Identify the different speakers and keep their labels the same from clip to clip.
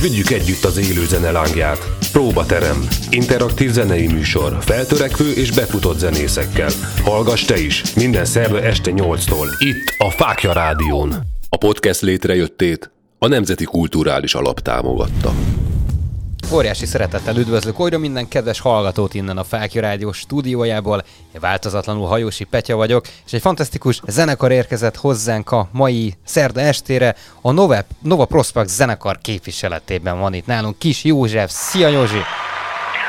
Speaker 1: Vigyük együtt az élő zene lángját. Próbaterem. Interaktív zenei műsor. Feltörekvő és befutott zenészekkel. Hallgass te is. Minden szerve este 8-tól. Itt a Fákja Rádión. A podcast létrejöttét a Nemzeti Kulturális Alap támogatta.
Speaker 2: Óriási szeretettel üdvözlök újra minden kedves hallgatót innen a Fákja Rádió stúdiójából. Én változatlanul Hajósi Petya vagyok, és egy fantasztikus zenekar érkezett hozzánk a mai szerda estére. A Nova, Nova Prospect zenekar képviseletében van itt nálunk Kis József. Szia Józsi!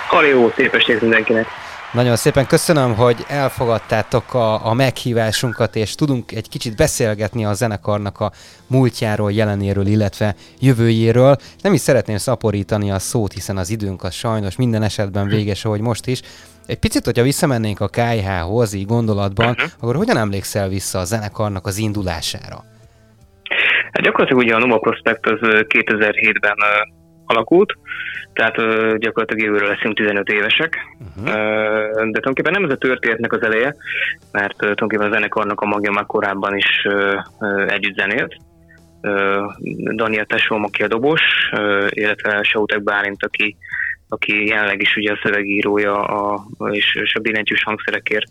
Speaker 3: Halló, szép estét mindenkinek!
Speaker 2: Nagyon szépen köszönöm, hogy elfogadtátok a, a meghívásunkat, és tudunk egy kicsit beszélgetni a zenekarnak a múltjáról, jelenéről, illetve jövőjéről. Nem is szeretném szaporítani a szót, hiszen az időnk az sajnos minden esetben véges, ahogy most is. Egy picit, hogyha visszamennénk a KH-hoz, így gondolatban, uh-huh. akkor hogyan emlékszel vissza a zenekarnak az indulására?
Speaker 3: Hát gyakorlatilag ugye a Noma Prospect az 2007-ben alakult, tehát gyakorlatilag jövőről leszünk 15 évesek, uh-huh. de tulajdonképpen nem ez a történetnek az eleje, mert tulajdonképpen a zenekarnak a magja már korábban is együtt zenélt. Daniel Tesóm, aki a dobos, illetve Sautek Bálint, aki, aki jelenleg is ugye a szövegírója a, és, és a billentyűs hangszerekért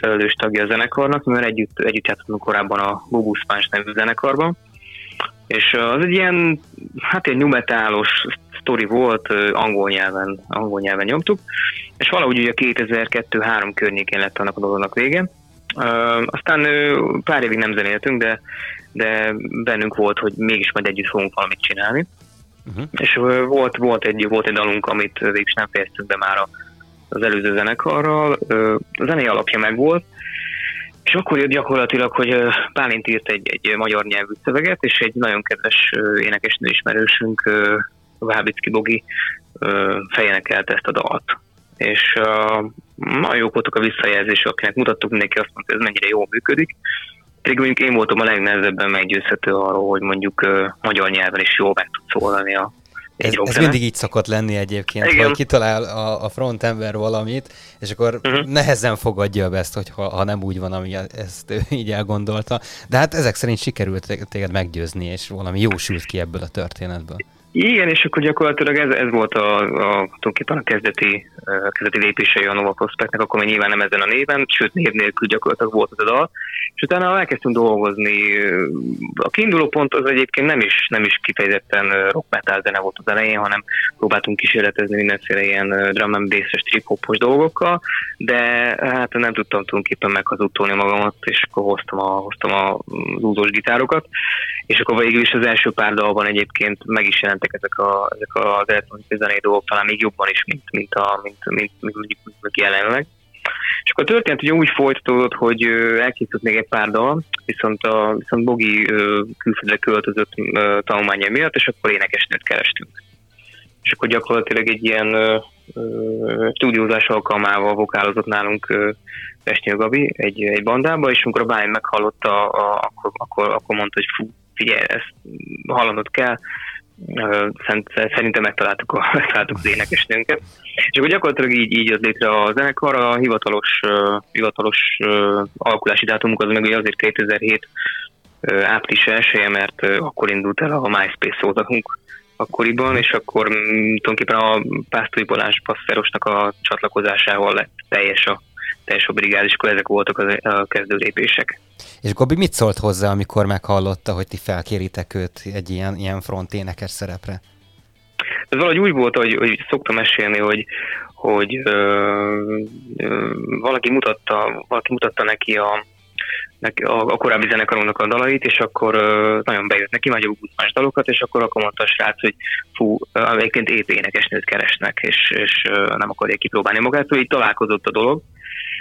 Speaker 3: felelős tagja a zenekarnak, mert együtt, együtt játszottunk korábban a Bubus Punch nevű zenekarban. És az egy ilyen, hát egy nyumetálos sztori volt, angol nyelven, angol nyelven nyomtuk, és valahogy ugye 2002-3 környékén lett annak a dolognak vége. Aztán pár évig nem zenéltünk, de, de bennünk volt, hogy mégis majd együtt fogunk valamit csinálni. Uh-huh. És volt, volt, egy, volt egy dalunk, amit végül nem fejeztünk be már az előző zenekarral. A zenei alapja meg volt, és akkor jött gyakorlatilag, hogy Pálint írt egy, egy magyar nyelvű szöveget, és egy nagyon kedves énekesnő ismerősünk, Vábicki Bogi fejenekelte ezt a dalt. És nagyon jók voltak a visszajelzések, akinek mutattuk neki, azt mondta, hogy ez mennyire jól működik. Pedig mondjuk én voltam a legnehezebben meggyőzhető arról, hogy mondjuk uh, magyar nyelven is jól meg tud szólani a,
Speaker 2: ez, ez mindig így szokott lenni egyébként, Igen. hogy kitalál a, a frontember valamit, és akkor uh-huh. nehezen fogadja be ezt, hogy ha, ha nem úgy van, ami ezt ő így elgondolta. De hát ezek szerint sikerült téged meggyőzni, és valami jó sült ki ebből a történetből.
Speaker 3: Igen, és akkor gyakorlatilag ez, ez volt a, a, tulajdonképpen a kezdeti, a kezdeti lépései a Nova Prospectnek, akkor még nyilván nem ezen a néven, sőt név nélkül gyakorlatilag volt az a dal, és utána elkezdtünk dolgozni. A kiinduló pont az egyébként nem is, nem is kifejezetten rock metal zene volt az elején, hanem próbáltunk kísérletezni mindenféle ilyen drum and bass trip hopos dolgokkal, de hát nem tudtam tulajdonképpen meghazudtolni magamat, és akkor hoztam, a, hoztam a zúzós gitárokat, és akkor végül is az első pár dalban egyébként meg is jelentek ezek, a, ezek az elektronikai zenei dolgok, talán még jobban is, mint, mint, a, mint, mint, mint, mint, mint jelenleg. És akkor a történet ugye úgy folytatódott, hogy elkészült még egy pár dal, viszont, a, viszont Bogi külföldre költözött tanulmánya miatt, és akkor énekesnőt kerestünk. És akkor gyakorlatilag egy ilyen stúdiózás alkalmával vokálozott nálunk Pestnyő Gabi egy, egy bandába, és amikor a Bány meghallotta, a, akkor, akkor, akkor mondta, hogy fú, figyelj, ezt hallanod kell, szerintem megtaláltuk, a, megtaláltuk az énekesnőnket. És akkor gyakorlatilag így, így jött létre a zenekar, a hivatalos, hivatalos alakulási dátumunk az meg ugye azért 2007 uh, április 1 mert akkor indult el a MySpace szózakunk akkoriban, és akkor mm, tulajdonképpen a Pásztói Balázs Passzerosnak a csatlakozásával lett teljes a, teljes a brigád, és akkor ezek voltak a, a kezdő lépések.
Speaker 2: És Gabi mit szólt hozzá, amikor meghallotta, hogy ti felkéritek őt egy ilyen, ilyen front énekes szerepre?
Speaker 3: Ez valahogy úgy volt, hogy, hogy szoktam mesélni, hogy, hogy ö, ö, valaki, mutatta, valaki mutatta neki a, a, a korábbi zenekarunknak a dalait, és akkor ö, nagyon bejött neki, vagy a más dalokat, és akkor akkor mondta a srác, hogy fú, egyébként épp énekesnőt keresnek, és, és ö, nem akarják kipróbálni magát, hogy így találkozott a dolog,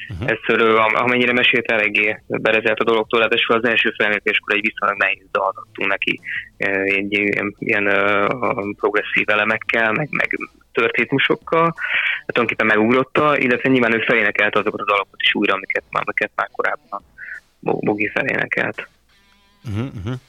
Speaker 3: Uh-huh. Ezt amennyire mesélt, eléggé berezelt a dologtól, hát az első felméréskor egy viszonylag nehéz dalt adtunk neki, egy ilyen, ilyen uh, progresszív elemekkel, meg, meg törtétmusokkal, hát tulajdonképpen megugrotta, illetve nyilván ő felénekelt azokat a dalokat is újra, amiket, amiket már korábban Bogi felénekelt.
Speaker 2: Uh-huh, uh-huh.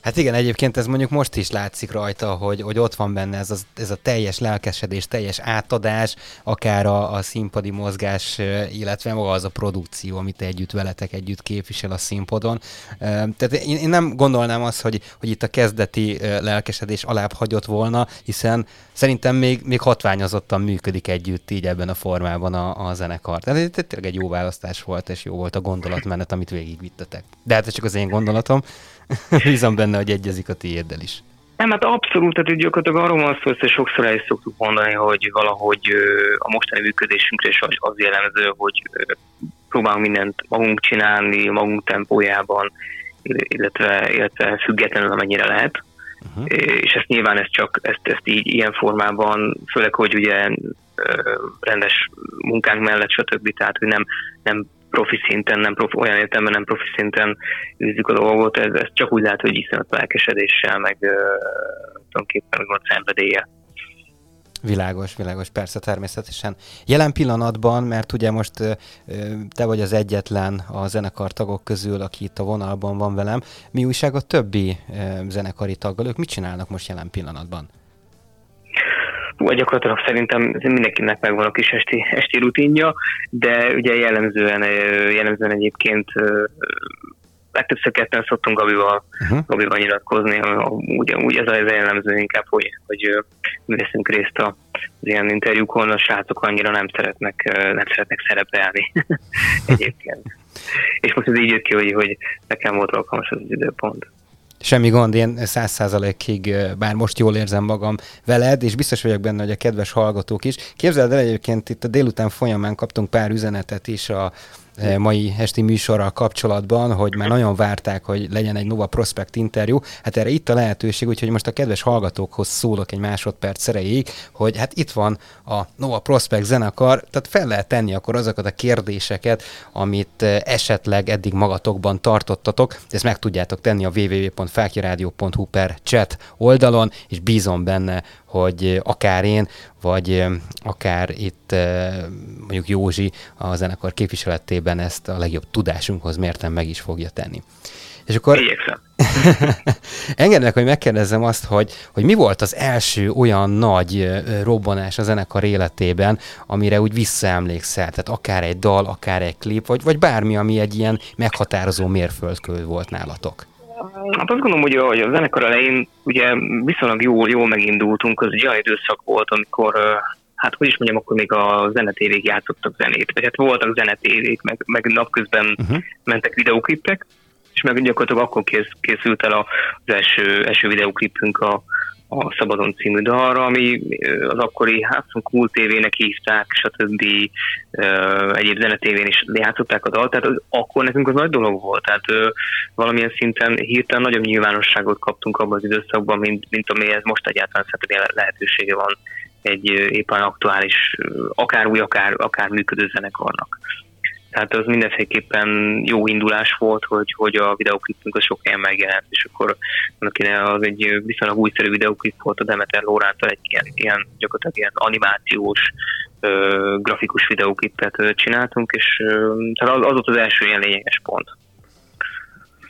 Speaker 2: Hát igen, egyébként ez mondjuk most is látszik rajta, hogy, hogy ott van benne ez a, ez a teljes lelkesedés, teljes átadás, akár a, a színpadi mozgás, illetve maga az a produkció, amit együtt veletek együtt képvisel a színpadon. Tehát én, én nem gondolnám azt, hogy, hogy itt a kezdeti lelkesedés alább hagyott volna, hiszen szerintem még, még hatványozottan működik együtt így ebben a formában a, a zenekar. Tehát ez tényleg egy jó választás volt, és jó volt a gondolatmenet, amit végigvittetek. De hát ez csak az én gondolatom. Bízom benne, hogy egyezik a tiéddel is.
Speaker 3: Nem, hát abszolút, tehát gyakorlatilag arról van szó, hogy sokszor el is szoktuk mondani, hogy valahogy a mostani működésünkre is az jellemző, hogy próbálunk mindent magunk csinálni, magunk tempójában, illetve, illetve függetlenül, amennyire lehet. Uh-huh. És ezt nyilván ezt csak ezt, ezt így ilyen formában, főleg, hogy ugye rendes munkánk mellett, stb. Tehát, hogy nem, nem profi szinten, nem profi, olyan értelemben nem profi szinten űzzük a dolgot, ez, ez csak úgy lehet, hogy iszonyat lelkesedéssel, meg uh, tulajdonképpen meg szenvedélye.
Speaker 2: Világos, világos, persze, természetesen. Jelen pillanatban, mert ugye most te vagy az egyetlen a zenekar tagok közül, aki itt a vonalban van velem, mi újság a többi zenekari taggal? Ők mit csinálnak most jelen pillanatban?
Speaker 3: Gyakorlatilag szerintem mindenkinek megvan a kis esti, esti rutinja, de ugye jellemzően, jellemzően egyébként legtöbbször ketten szoktunk Gabival, uh-huh. Gabival nyilatkozni, úgy, úgy ez a jellemző inkább, hogy, hogy mi veszünk részt az ilyen interjúkon, a srácok annyira nem szeretnek, nem szeretnek szerepelni egyébként. És most ez így jött ki, hogy, hogy nekem volt alkalmas az, az időpont.
Speaker 2: Semmi gond, én száz százalékig, bár most jól érzem magam veled, és biztos vagyok benne, hogy a kedves hallgatók is. Képzeld el egyébként itt a délután folyamán kaptunk pár üzenetet is a mai esti műsorral kapcsolatban, hogy már nagyon várták, hogy legyen egy Nova Prospect interjú. Hát erre itt a lehetőség, úgyhogy most a kedves hallgatókhoz szólok egy másodperc erejéig, hogy hát itt van a Nova Prospect zenekar, tehát fel lehet tenni akkor azokat a kérdéseket, amit esetleg eddig magatokban tartottatok. Ezt meg tudjátok tenni a www.fákjaradio.hu per chat oldalon, és bízom benne, hogy akár én, vagy akár itt mondjuk Józsi a zenekar képviseletében ezt a legjobb tudásunkhoz mértem meg is fogja tenni. És akkor engedd meg, hogy megkérdezzem azt, hogy, hogy mi volt az első olyan nagy robbanás a zenekar életében, amire úgy visszaemlékszel, tehát akár egy dal, akár egy klip, vagy, vagy bármi, ami egy ilyen meghatározó mérföldkő volt nálatok.
Speaker 3: Hát azt gondolom, hogy a, hogy a zenekar elején ugye viszonylag jól, jól megindultunk, az egy olyan időszak volt, amikor hát hogy is mondjam, akkor még a zenetévék játszottak zenét, vagy hát voltak zenetévék, meg, meg napközben uh-huh. mentek videóklipek, és meg gyakorlatilag akkor kész, készült el az első, első videóklipünk a, a Szabadon című dalra, ami az akkori hát Kult TV-nek hívták, stb. egyéb zenetévén is játszották a dalt, tehát az, akkor nekünk az nagy dolog volt, tehát valamilyen szinten hirtelen nagyobb nyilvánosságot kaptunk abban az időszakban, mint, mint amihez most egyáltalán szerintem lehetősége van egy éppen aktuális, akár új, akár, akár működő zenekarnak. Tehát az mindenféleképpen jó indulás volt, hogy, hogy a videoklipünk az sok helyen megjelent, és akkor annak az egy viszonylag újszerű videoklip volt a Demeter Lórántól egy ilyen, ilyen gyakorlatilag ilyen animációs ö, grafikus videoklipet csináltunk, és ö, tehát az, az volt az első ilyen lényeges pont.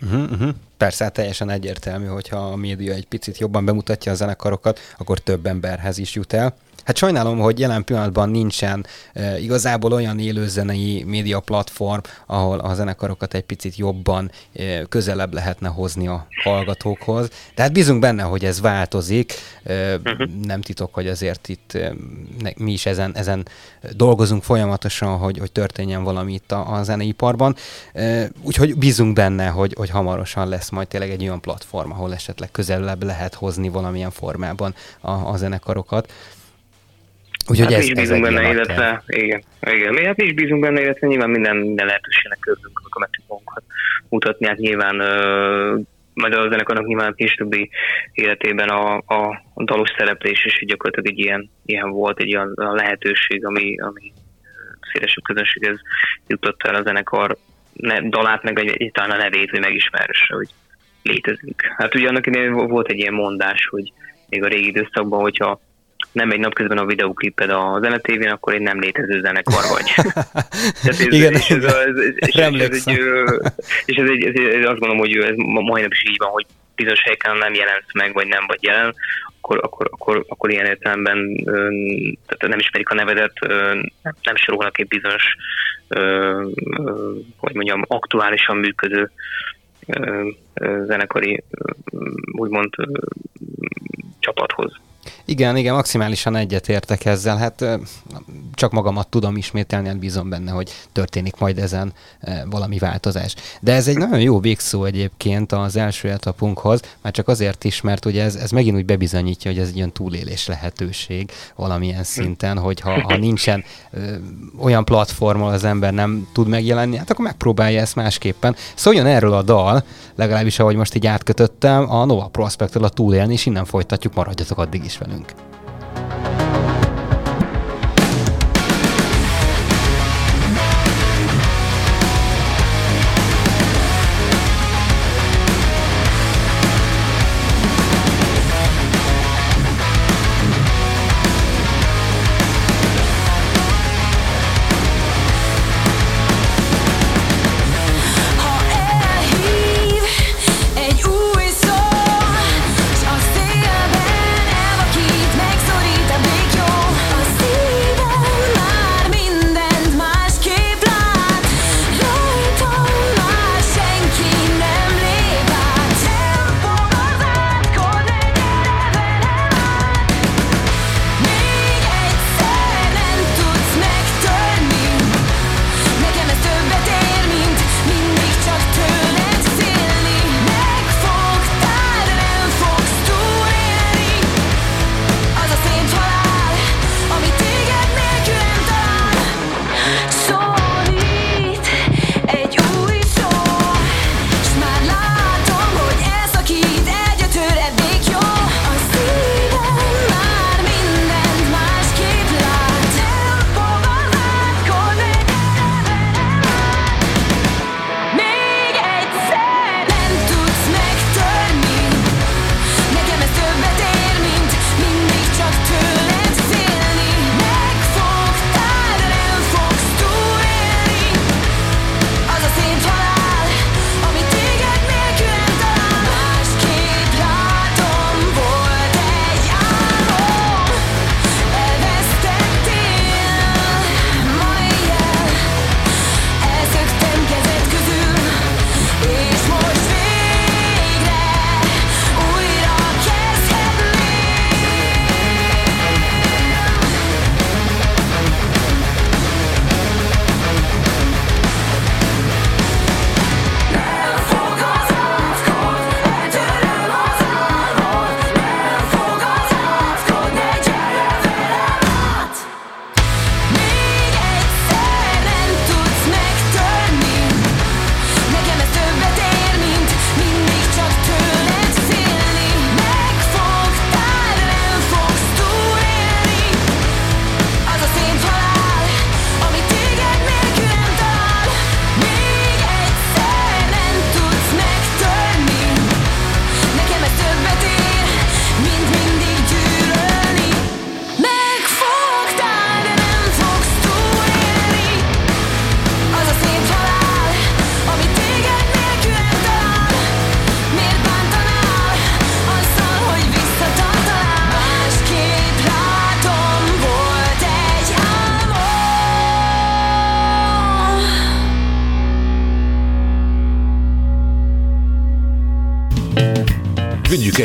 Speaker 2: Uh-huh, uh-huh. Persze, hát teljesen egyértelmű, hogyha a média egy picit jobban bemutatja a zenekarokat, akkor több emberhez is jut el. Hát sajnálom, hogy jelen pillanatban nincsen e, igazából olyan élőzenei média platform, ahol a zenekarokat egy picit jobban e, közelebb lehetne hozni a hallgatókhoz. Tehát bízunk benne, hogy ez változik. E, uh-huh. Nem titok, hogy azért itt e, mi is ezen, ezen dolgozunk folyamatosan, hogy, hogy történjen valami itt a, a zeneiparban. E, úgyhogy bízunk benne, hogy, hogy hamarosan lesz majd tényleg egy olyan platform, ahol esetleg közelebb lehet hozni valamilyen formában a, a zenekarokat.
Speaker 3: Úgyhogy hát ez, mi is bízunk ez benne, illetve, igen, igen, mi, hát mi is bízunk benne, illetve nyilván minden, minden lehetőségnek örülünk, amikor meg tudunk mutatni, hát nyilván uh, majd a zenekarnak nyilván a későbbi életében a, a, a dalos szereplés is gyakorlatilag egy ilyen, ilyen volt, egy olyan lehetőség, ami, ami szélesebb közönséghez jutott el a zenekar ne, dalát, meg egy, egy, talán a nevét, hogy megismerse, hogy létezünk. Hát ugye annak idején volt egy ilyen mondás, hogy még a régi időszakban, hogyha nem egy napközben a videókliped a zenetévén, akkor egy nem létező zenekar vagy.
Speaker 2: ez, Igen, és ez, ez, és,
Speaker 3: ez, egy, és ez egy, ez, ez azt gondolom, hogy ez majdnem is így van, hogy bizonyos helyeken nem jelensz meg, vagy nem vagy jelen, akkor, akkor, akkor, akkor ilyen értelemben tehát nem ismerik a nevedet, nem sorolnak egy bizonyos, hogy mondjam, aktuálisan működő zenekari úgymond csapathoz.
Speaker 4: Igen, igen, maximálisan egyetértek ezzel. Hát csak magamat tudom ismételni, hát bízom benne, hogy történik majd ezen valami változás. De ez egy nagyon jó végszó egyébként az első etapunkhoz, már csak azért is, mert ugye ez, ez megint úgy bebizonyítja, hogy ez egy ilyen túlélés lehetőség valamilyen szinten, hogy ha, ha nincsen olyan platformon az ember nem tud megjelenni, hát akkor megpróbálja ezt másképpen. Szóljon erről a dal, legalábbis ahogy most így átkötöttem, a Nova Prospectől a túlélni, és innen folytatjuk, maradjatok addig is velünk. Dank.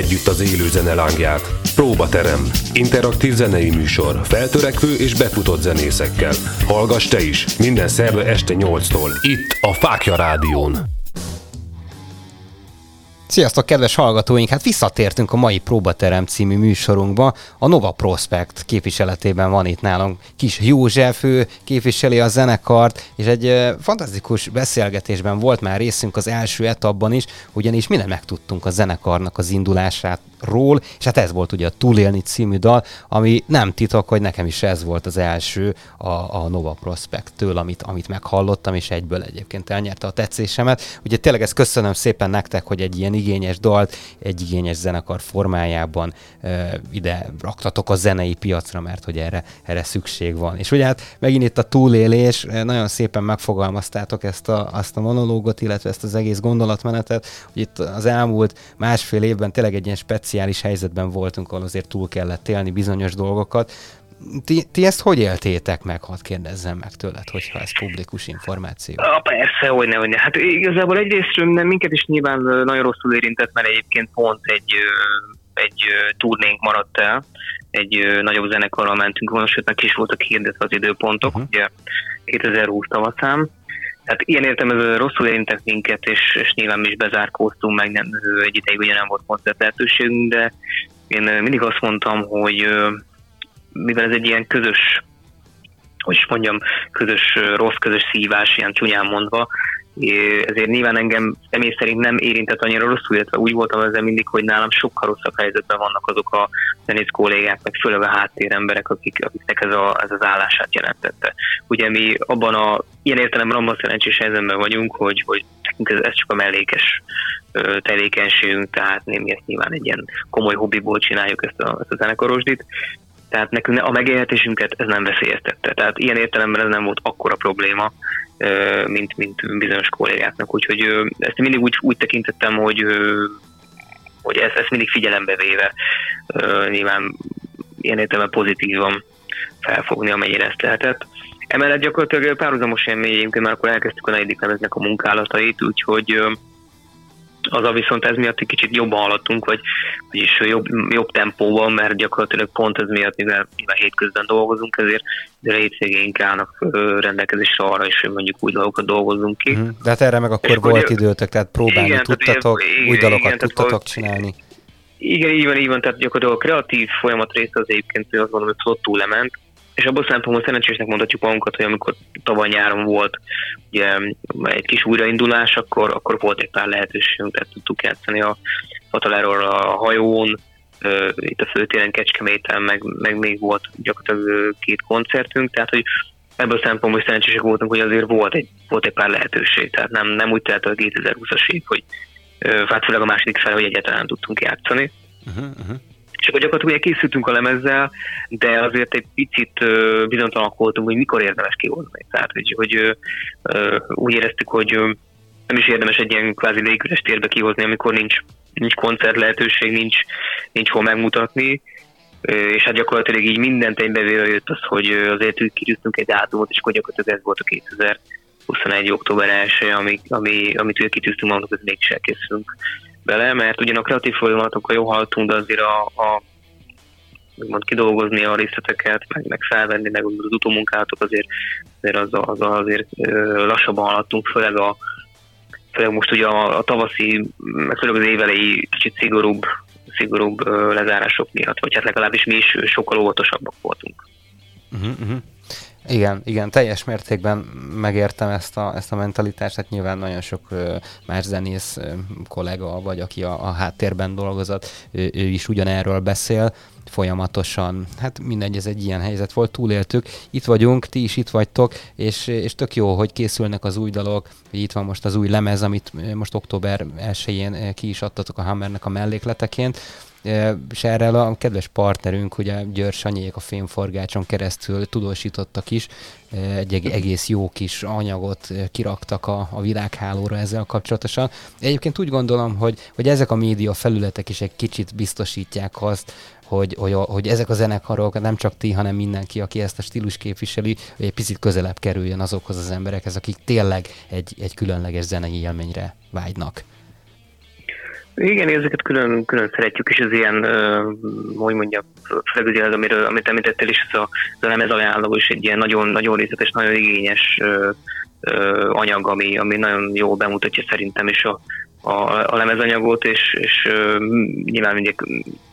Speaker 1: Együtt az élő zene lángját. Próbaterem. Interaktív zenei műsor. Feltörekvő és befutott zenészekkel. Hallgass te is. Minden szerve este 8-tól. Itt a Fákja Rádión.
Speaker 4: Sziasztok, kedves hallgatóink! Hát visszatértünk a mai Próbaterem című műsorunkba. A Nova Prospect képviseletében van itt nálunk Kis József, ő képviseli a zenekart, és egy fantasztikus beszélgetésben volt már részünk az első etapban is, ugyanis minden megtudtunk a zenekarnak az indulását,
Speaker 2: ról, és hát ez volt ugye a Túlélni című dal, ami nem titok, hogy nekem is ez volt az első a, a Nova Prospect-től, amit, amit meghallottam, és egyből egyébként elnyerte a tetszésemet. Ugye tényleg ezt köszönöm szépen nektek, hogy egy ilyen igényes dalt, egy igényes zenekar formájában e, ide raktatok a zenei piacra, mert hogy erre, erre szükség van. És ugye hát megint itt a túlélés, nagyon szépen megfogalmaztátok ezt a, azt a monológot, illetve ezt az egész gondolatmenetet, hogy itt az elmúlt másfél évben tényleg egy ilyen speciális helyzetben voltunk, ahol azért túl kellett élni bizonyos dolgokat. Ti, ti ezt hogy éltétek meg, hadd kérdezzem meg tőled, hogyha ez publikus információ?
Speaker 3: A, persze, hogy ne, hogy ne. Hát igazából egyrészt nem, minket is nyilván nagyon rosszul érintett, mert egyébként pont egy, egy turnénk maradt el, egy nagyobb zenekarral mentünk volna, sőt meg is voltak hirdetve az időpontok, uh-huh. ugye 2020 tavaszán, tehát ilyen értelemben rosszul érintett minket, és, és nyilván mi is bezárkóztunk, meg nem, egy ideig ugye nem volt koncert lehetőségünk, de én mindig azt mondtam, hogy mivel ez egy ilyen közös, hogy is mondjam, közös rossz, közös szívás, ilyen csúnyán mondva, ezért nyilván engem személy szerint nem érintett annyira rosszul, illetve úgy voltam ezzel mindig, hogy nálam sokkal rosszabb helyzetben vannak azok a zenész kollégák, meg főleg a háttéremberek, akik, akiknek ez, a, ez az állását jelentette. Ugye mi abban a, ilyen értelemben abban szerencsés helyzetben vagyunk, hogy, hogy ez, ez csak a mellékes tevékenységünk, tehát nem ezt nyilván egy ilyen komoly hobbiból csináljuk ezt a, ezt a zenekarosdit, tehát nekünk a megélhetésünket ez nem veszélyeztette. Tehát ilyen értelemben ez nem volt akkora probléma, mint, mint bizonyos kollégáknak. Úgyhogy ezt mindig úgy, úgy tekintettem, hogy, hogy ezt, ezt mindig figyelembe véve nyilván ilyen értelemben pozitívan felfogni, amennyire ezt lehetett. Emellett gyakorlatilag párhuzamos élményeink, mert akkor elkezdtük a negyedik lemeznek a munkálatait, úgyhogy az a viszont ez miatt egy kicsit jobban haladtunk, vagy vagyis jobb, jobb tempóban, mert gyakorlatilag pont ez miatt, mivel, mivel hétközben dolgozunk, ezért a hétvégénk állnak rendelkezésre arra is, hogy mondjuk új dolgokat dolgozunk ki.
Speaker 2: Mm, de hát erre meg akkor És volt ugye, időtök, tehát próbálni igen, tudtatok, tehát, új dalokat igen, tudtatok volt, csinálni.
Speaker 3: Igen, így van, így van, tehát gyakorlatilag a kreatív folyamat része az egyébként, hogy azt mondom, hogy flottul lement, és abban szempontból szerencsésnek mondhatjuk magunkat, hogy amikor tavaly nyáron volt ugye, egy kis újraindulás, akkor, akkor volt egy pár lehetőségünk, tehát tudtuk játszani a Fataláról a hajón, itt a főtéren Kecskeméten, meg, meg még volt gyakorlatilag két koncertünk, tehát hogy ebből a szempontból szerencsések voltunk, hogy azért volt egy, volt egy pár lehetőség, tehát nem, nem úgy telt a 2020-as év, hogy hát főleg a második fel, hogy egyáltalán tudtunk játszani. Uh-huh, uh-huh. És akkor gyakorlatilag készültünk a lemezzel, de azért egy picit bizonytalanok voltunk, hogy mikor érdemes kihozni. Tehát, hogy, hogy úgy éreztük, hogy nem is érdemes egy ilyen kvázi légüres térbe kihozni, amikor nincs, nincs koncert lehetőség, nincs, nincs hol megmutatni, és hát gyakorlatilag így mindent egybevéve jött az, hogy azért kitűztünk egy dátumot, és akkor gyakorlatilag ez volt a 2021. október 1 ami, ami, amit kitűztünk magunknak, hogy mégis elkészülünk bele, mert ugyan a kreatív folyamatokkal jó hallottunk, de azért a, a mond, kidolgozni a részleteket, meg, meg felvenni, meg az utómunkálatok azért, azért, az, az, azért lassabban haladtunk, főleg a főleg most ugye a, a tavaszi, meg főleg az évelei kicsit szigorúbb, szigorúbb lezárások miatt, vagy hát legalábbis mi is sokkal óvatosabbak voltunk.
Speaker 2: Uh-huh, uh-huh. Igen, igen, teljes mértékben megértem ezt a, ezt a mentalitást, hát nyilván nagyon sok ö, más zenész kollega, vagy aki a, a háttérben dolgozott, ő, ő is ugyanerről beszél, folyamatosan, hát mindegy, ez egy ilyen helyzet volt, túléltük, itt vagyunk, ti is itt vagytok, és, és tök jó, hogy készülnek az új dalok, itt van most az új lemez, amit most október 1-én ki is adtatok a Hammernek a mellékleteként, és erre a kedves partnerünk, ugye György Sanyék a fémforgácson keresztül tudósítottak is, egy egész jó kis anyagot kiraktak a, a világhálóra ezzel kapcsolatosan. Egyébként úgy gondolom, hogy, hogy ezek a média felületek is egy kicsit biztosítják azt, hogy, hogy, hogy ezek a zenekarok, nem csak ti, hanem mindenki, aki ezt a stílus képviseli, hogy egy picit közelebb kerüljön azokhoz az emberekhez, akik tényleg egy, egy különleges zenei élményre vágynak.
Speaker 3: Igen, ezeket külön, külön szeretjük, és az ilyen, hogy mondjam, főleg az, amiről, amit említettél is, az a, az a lemez ajánló is egy ilyen nagyon, nagyon részletes, nagyon igényes anyag, ami, ami nagyon jól bemutatja szerintem is a, a, a lemezanyagot, és, és nyilván mindig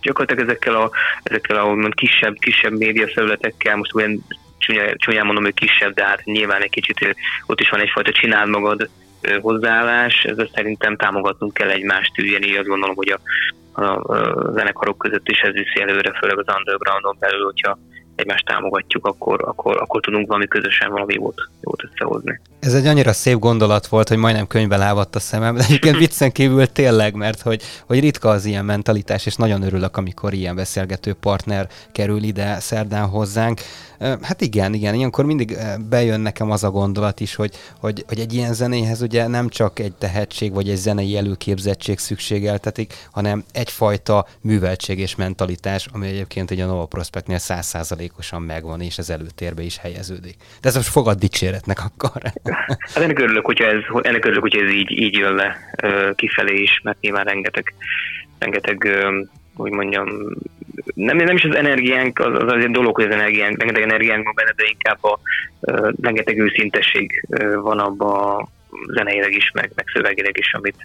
Speaker 3: gyakorlatilag ezekkel a, ezekkel a kisebb, kisebb média felületekkel, most olyan csúnyán mondom, hogy kisebb, de hát nyilván egy kicsit ott is van egyfajta csináld magad hozzáállás, ez szerintem támogatnunk kell egymást, ugyanígy azt gondolom, hogy a, a, a zenekarok között is ez viszi előre, főleg az undergroundon belül, hogyha egymást támogatjuk, akkor, akkor, akkor tudunk valami közösen valami jót, jót összehozni.
Speaker 2: Ez egy annyira szép gondolat volt, hogy majdnem könyvbe lávadt a szemem, de egyébként viccen kívül tényleg, mert hogy, hogy ritka az ilyen mentalitás, és nagyon örülök, amikor ilyen beszélgető partner kerül ide szerdán hozzánk. Hát igen, igen, ilyenkor mindig bejön nekem az a gondolat is, hogy, hogy, hogy egy ilyen zenéhez ugye nem csak egy tehetség vagy egy zenei előképzettség szükségeltetik, hanem egyfajta műveltség és mentalitás, ami egyébként egy a Nova Prospectnél százszázalékosan megvan, és az előtérbe is helyeződik. De ez most fogad dicséretnek akkor.
Speaker 3: Hát ennek örülök, hogyha ez, ennek örülök, hogy ez így, így jön le kifelé is, mert nyilván rengeteg, rengeteg hogy mondjam, nem, nem is az energiánk, az, az azért dolog, hogy az energiánk, rengeteg energiánk van benne, de inkább a uh, rengeteg őszintesség uh, van abban zeneileg is, meg, meg szövegileg is, amit,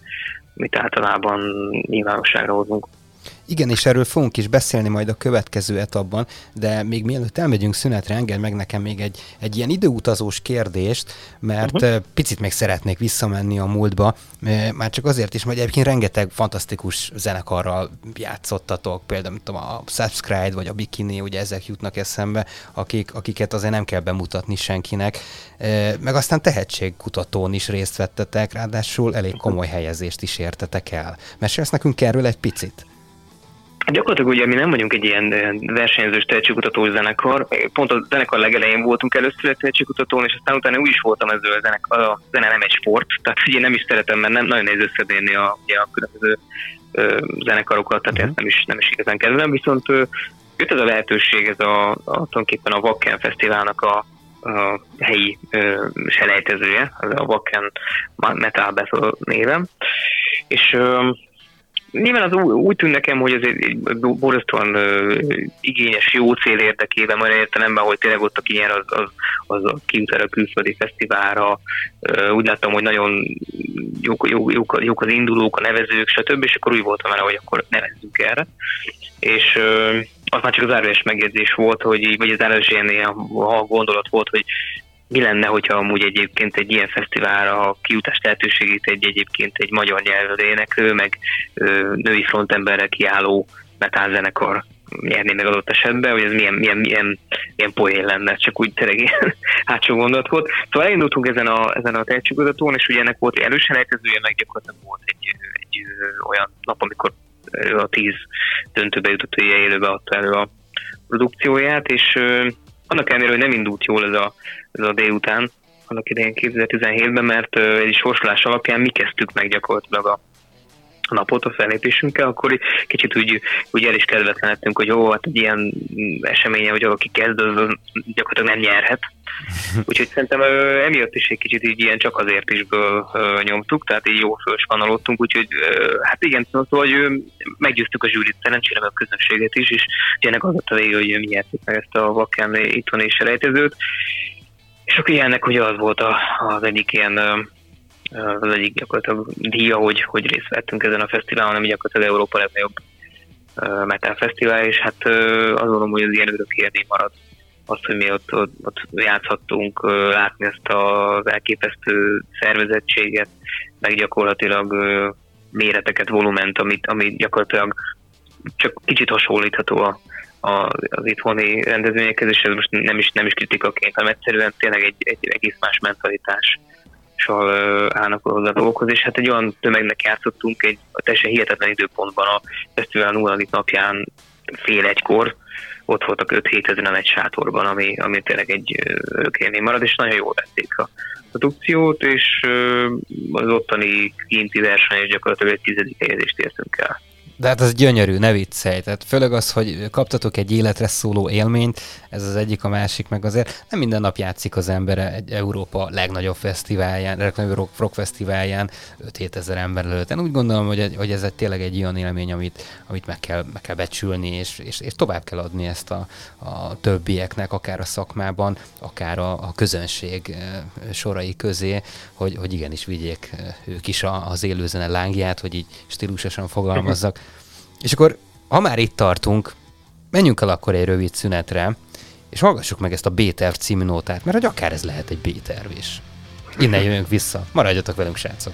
Speaker 3: amit általában nyilvánosságra hozunk.
Speaker 2: Igen, és erről fogunk is beszélni majd a következő etapban, de még mielőtt elmegyünk szünetre, engedj meg nekem még egy, egy ilyen időutazós kérdést, mert uh-huh. picit még szeretnék visszamenni a múltba, már csak azért is, mert egyébként rengeteg fantasztikus zenekarral játszottatok, például tudom, a Subscribe vagy a Bikini, ugye ezek jutnak eszembe, akik, akiket azért nem kell bemutatni senkinek, meg aztán tehetségkutatón is részt vettetek, ráadásul elég komoly helyezést is értetek el. Mesélsz nekünk erről egy picit?
Speaker 3: Gyakorlatilag ugye mi nem vagyunk egy ilyen versenyzős tehetségkutató zenekar. Pont a zenekar legelején voltunk először tehetségkutatón, és aztán utána úgy is voltam ezzel a zenekar, a zene nem egy sport, tehát ugye nem is szeretem, mert nem nagyon nehéz összedérni a, ugye, a különböző zenekarokat, tehát uh-huh. ezt nem is, nem is igazán kedvelem, viszont jött ez a lehetőség, ez a, a tulajdonképpen a Wacken Fesztiválnak a, a helyi ö, selejtezője, az a Wacken Metal Battle néven, és ö, Nyilván az úgy, tűnt nekem, hogy ez egy borzasztóan igényes, jó cél érdekében, majd értelemben, hogy tényleg ott a kinyer az, az, az a kijut a külföldi fesztiválra. Úgy láttam, hogy nagyon jók, jók, jók, az indulók, a nevezők, stb. És akkor úgy voltam vele, hogy akkor nevezzük erre. És az már csak az zárójeles megjegyzés volt, hogy, vagy az zárójeles ilyen, ilyen gondolat volt, hogy mi lenne, hogyha amúgy egyébként egy ilyen fesztiválra a kiutás lehetőségét egy egyébként egy magyar nyelvű éneklő, meg ö, női frontemberre kiálló metálzenekar nyerni meg adott esetben, hogy ez milyen, milyen, milyen, milyen poén lenne, csak úgy tényleg ilyen hátsó gondolat volt. Szóval elindultunk ezen a, ezen a tehetségkutatón, és ugye ennek volt egy erősen elkezdője, meg gyakorlatilag volt egy, egy olyan nap, amikor a tíz döntőbe jutott, hogy élőbe adta elő a produkcióját, és annak ellenére, hogy nem indult jól ez a, ez a délután, annak idején 2017-ben, mert egy sorsolás alapján mi kezdtük meg gyakorlatilag a napot a fellépésünkkel, akkor kicsit úgy, úgy el is kedvetlenedtünk, hogy jó, hát egy ilyen eseménye, hogy aki kezd, az gyakorlatilag nem nyerhet. Úgyhogy szerintem emiatt is egy kicsit így ilyen csak azért is nyomtuk, tehát így jó fölskanalottunk, úgyhogy hát igen, szóval, hogy meggyőztük a zsűrit, szerencsére a közönséget is, és ennek az a vége, hogy mi nyertük meg ezt a vakán itthon és selejtezőt. És akkor ilyennek ugye az volt a, az egyik ilyen az egyik gyakorlatilag díja, hogy, hogy részt vettünk ezen a fesztiválon, ami gyakorlatilag Európa legnagyobb metal fesztivál, és hát azt gondolom, hogy az ilyen örök élmény marad. Azt, hogy mi ott, ott, ott játszhattunk, látni ezt az elképesztő szervezettséget, meg gyakorlatilag méreteket, volument, amit, amit gyakorlatilag csak kicsit hasonlítható a, a, az itthoni rendezvényekhez, és ez most nem is, nem is kritikaként, hanem egyszerűen tényleg egy, egy egész más mentalitás állnak hozzá a dolgokhoz, és hát egy olyan tömegnek játszottunk egy teljesen hihetetlen időpontban a fesztivál nulladik napján fél egykor, ott voltak 5-7 ezeren egy sátorban, ami, ami tényleg egy örökélmény marad, és nagyon jól vették a produkciót, és az ottani kinti verseny és gyakorlatilag egy tizedik helyezést értünk el.
Speaker 2: De hát az gyönyörű, ne viccelj. Tehát főleg az, hogy kaptatok egy életre szóló élményt, ez az egyik, a másik, meg azért nem minden nap játszik az ember egy Európa legnagyobb fesztiválján, legnagyobb rock fesztiválján 5-7 ezer ember előtt. Én úgy gondolom, hogy, hogy ez egy, tényleg egy olyan élmény, amit, amit meg, kell, meg kell becsülni, és, és, és tovább kell adni ezt a, a többieknek, akár a szakmában, akár a, a közönség sorai közé, hogy, hogy igenis vigyék ők is az élőzene lángját, hogy így stílusosan fogalmazzak. És akkor, ha már itt tartunk, menjünk el akkor egy rövid szünetre, és hallgassuk meg ezt a B-terv című nótát, mert hogy akár ez lehet egy B-terv is.
Speaker 4: Innen jövünk vissza. Maradjatok velünk, srácok!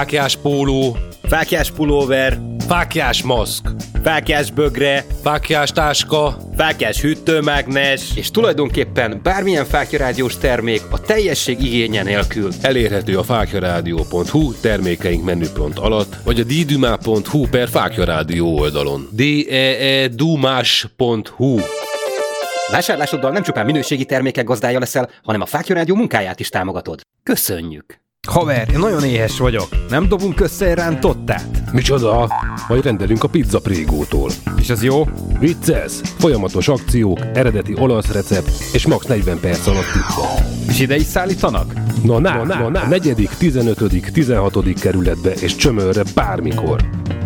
Speaker 1: Fákjás póló,
Speaker 5: fákjás pulóver,
Speaker 1: fákjás maszk,
Speaker 5: fákjás bögre,
Speaker 1: fákjás táska,
Speaker 5: fákjás hűtőmágnes,
Speaker 4: és tulajdonképpen bármilyen fákjarádiós termék a teljesség igénye nélkül.
Speaker 1: Elérhető a fákjarádió.hu termékeink menüpont alatt, vagy a ddumá.hu per fákjarádió oldalon. d e e dumás.hu
Speaker 4: Vásárlásoddal nem csupán minőségi termékek gazdája leszel, hanem a Fákja Rádió munkáját is támogatod. Köszönjük!
Speaker 2: Haver, én nagyon éhes vagyok. Nem dobunk össze egy rántottát?
Speaker 1: Micsoda? Majd rendelünk a pizza prégótól.
Speaker 2: És az jó?
Speaker 1: Vicces! Folyamatos akciók, eredeti olasz recept és max 40 perc alatt pizza.
Speaker 2: És ide is szállítanak?
Speaker 1: Na, na, na, na, na. A negyedik, 15., 16. kerületbe és csömörre bármikor.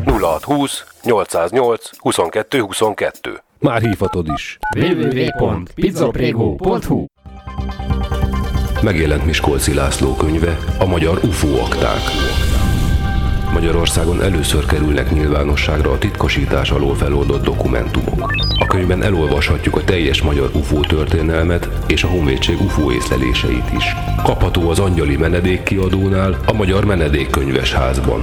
Speaker 1: 0620 808 22 22. Már hívhatod is.
Speaker 2: www.pizzaprego.hu
Speaker 1: megjelent Miskolci László könyve, a magyar UFO akták. Magyarországon először kerülnek nyilvánosságra a titkosítás alól feloldott dokumentumok. A könyvben elolvashatjuk a teljes magyar UFO történelmet és a Honvédség UFO észleléseit is. Kapható az Angyali Menedék kiadónál, a Magyar Menedékkönyves házban.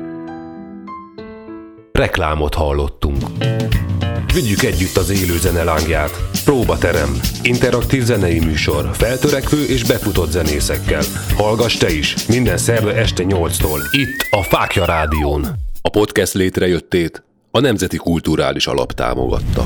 Speaker 1: Reklámot hallottunk. Vigyük együtt az élő zene lángját. Próbaterem. Interaktív zenei műsor. Feltörekvő és befutott zenészekkel. Hallgass te is. Minden szerve este 8-tól. Itt a Fákja Rádión.
Speaker 6: A podcast létrejöttét a Nemzeti Kulturális Alap támogatta.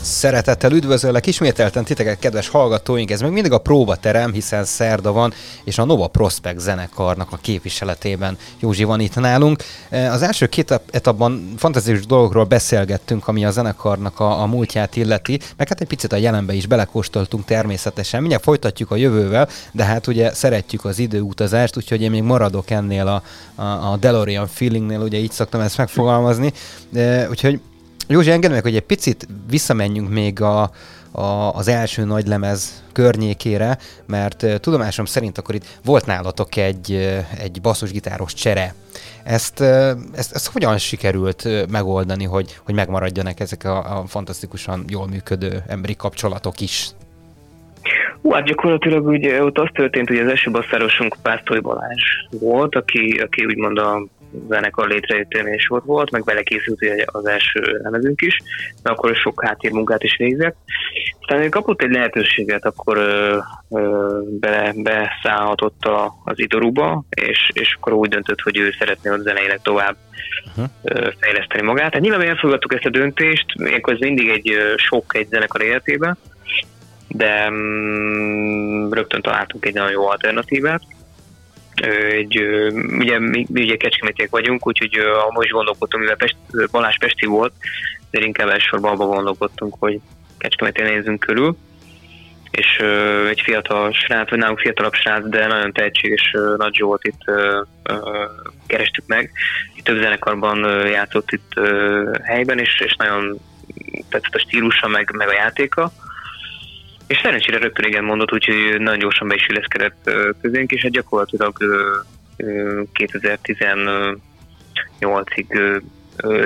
Speaker 2: Szeretettel üdvözöllek ismételten titeket, kedves hallgatóink, ez még mindig a próbaterem, hiszen szerda van, és a Nova Prospect zenekarnak a képviseletében Józsi van itt nálunk. E, az első két etapban fantasztikus dolgokról beszélgettünk, ami a zenekarnak a, a múltját illeti, meg hát egy picit a jelenbe is belekóstoltunk természetesen. Mindjárt folytatjuk a jövővel, de hát ugye szeretjük az időutazást, úgyhogy én még maradok ennél a, a, a DeLorean feelingnél, ugye így szoktam ezt megfogalmazni. De, úgyhogy Józsi, engedd meg, hogy egy picit visszamenjünk még a, a, az első nagy lemez környékére, mert uh, tudomásom szerint akkor itt volt nálatok egy, uh, egy basszusgitáros csere. Ezt, uh, ezt, ezt hogyan sikerült megoldani, hogy, hogy megmaradjanak ezek a, a fantasztikusan jól működő emberi kapcsolatok is?
Speaker 3: Hú, hát gyakorlatilag ugye ott az történt, hogy az első basszárosunk Pásztoly Balázs volt, aki, aki úgymond a zenekar létrejöttén is ott volt, meg belekészült az első lemezünk is, de akkor sok háttérmunkát is végzett. Aztán ő kapott egy lehetőséget, akkor ö, ö, bele, beszállhatott a, az idorúba, és, és akkor úgy döntött, hogy ő szeretné a zeneileg tovább uh-huh. fejleszteni magát. Hát nyilván elfogadtuk ezt a döntést, ilyenkor ez mindig egy sok egy zenekar életében, de mm, rögtön találtunk egy nagyon jó alternatívát, egy, ugye mi, mi ugye kecskemétiek vagyunk, úgyhogy a most gondolkodtunk, mivel Pest, Balázs Pesti volt, de inkább elsősorban abban gondolkodtunk, hogy Kecskemétén nézzünk körül, és uh, egy fiatal srác, vagy nálunk fiatalabb srác, de nagyon tehetséges Nagy Zsolt itt uh, uh, kerestük meg. Itt több zenekarban uh, játszott itt uh, helyben, és, és nagyon tetszett a stílusa, meg, meg a játéka. És szerencsére rögtön igen mondott, úgyhogy nagyon gyorsan be is illeszkedett közénk, és hát gyakorlatilag 2018-ig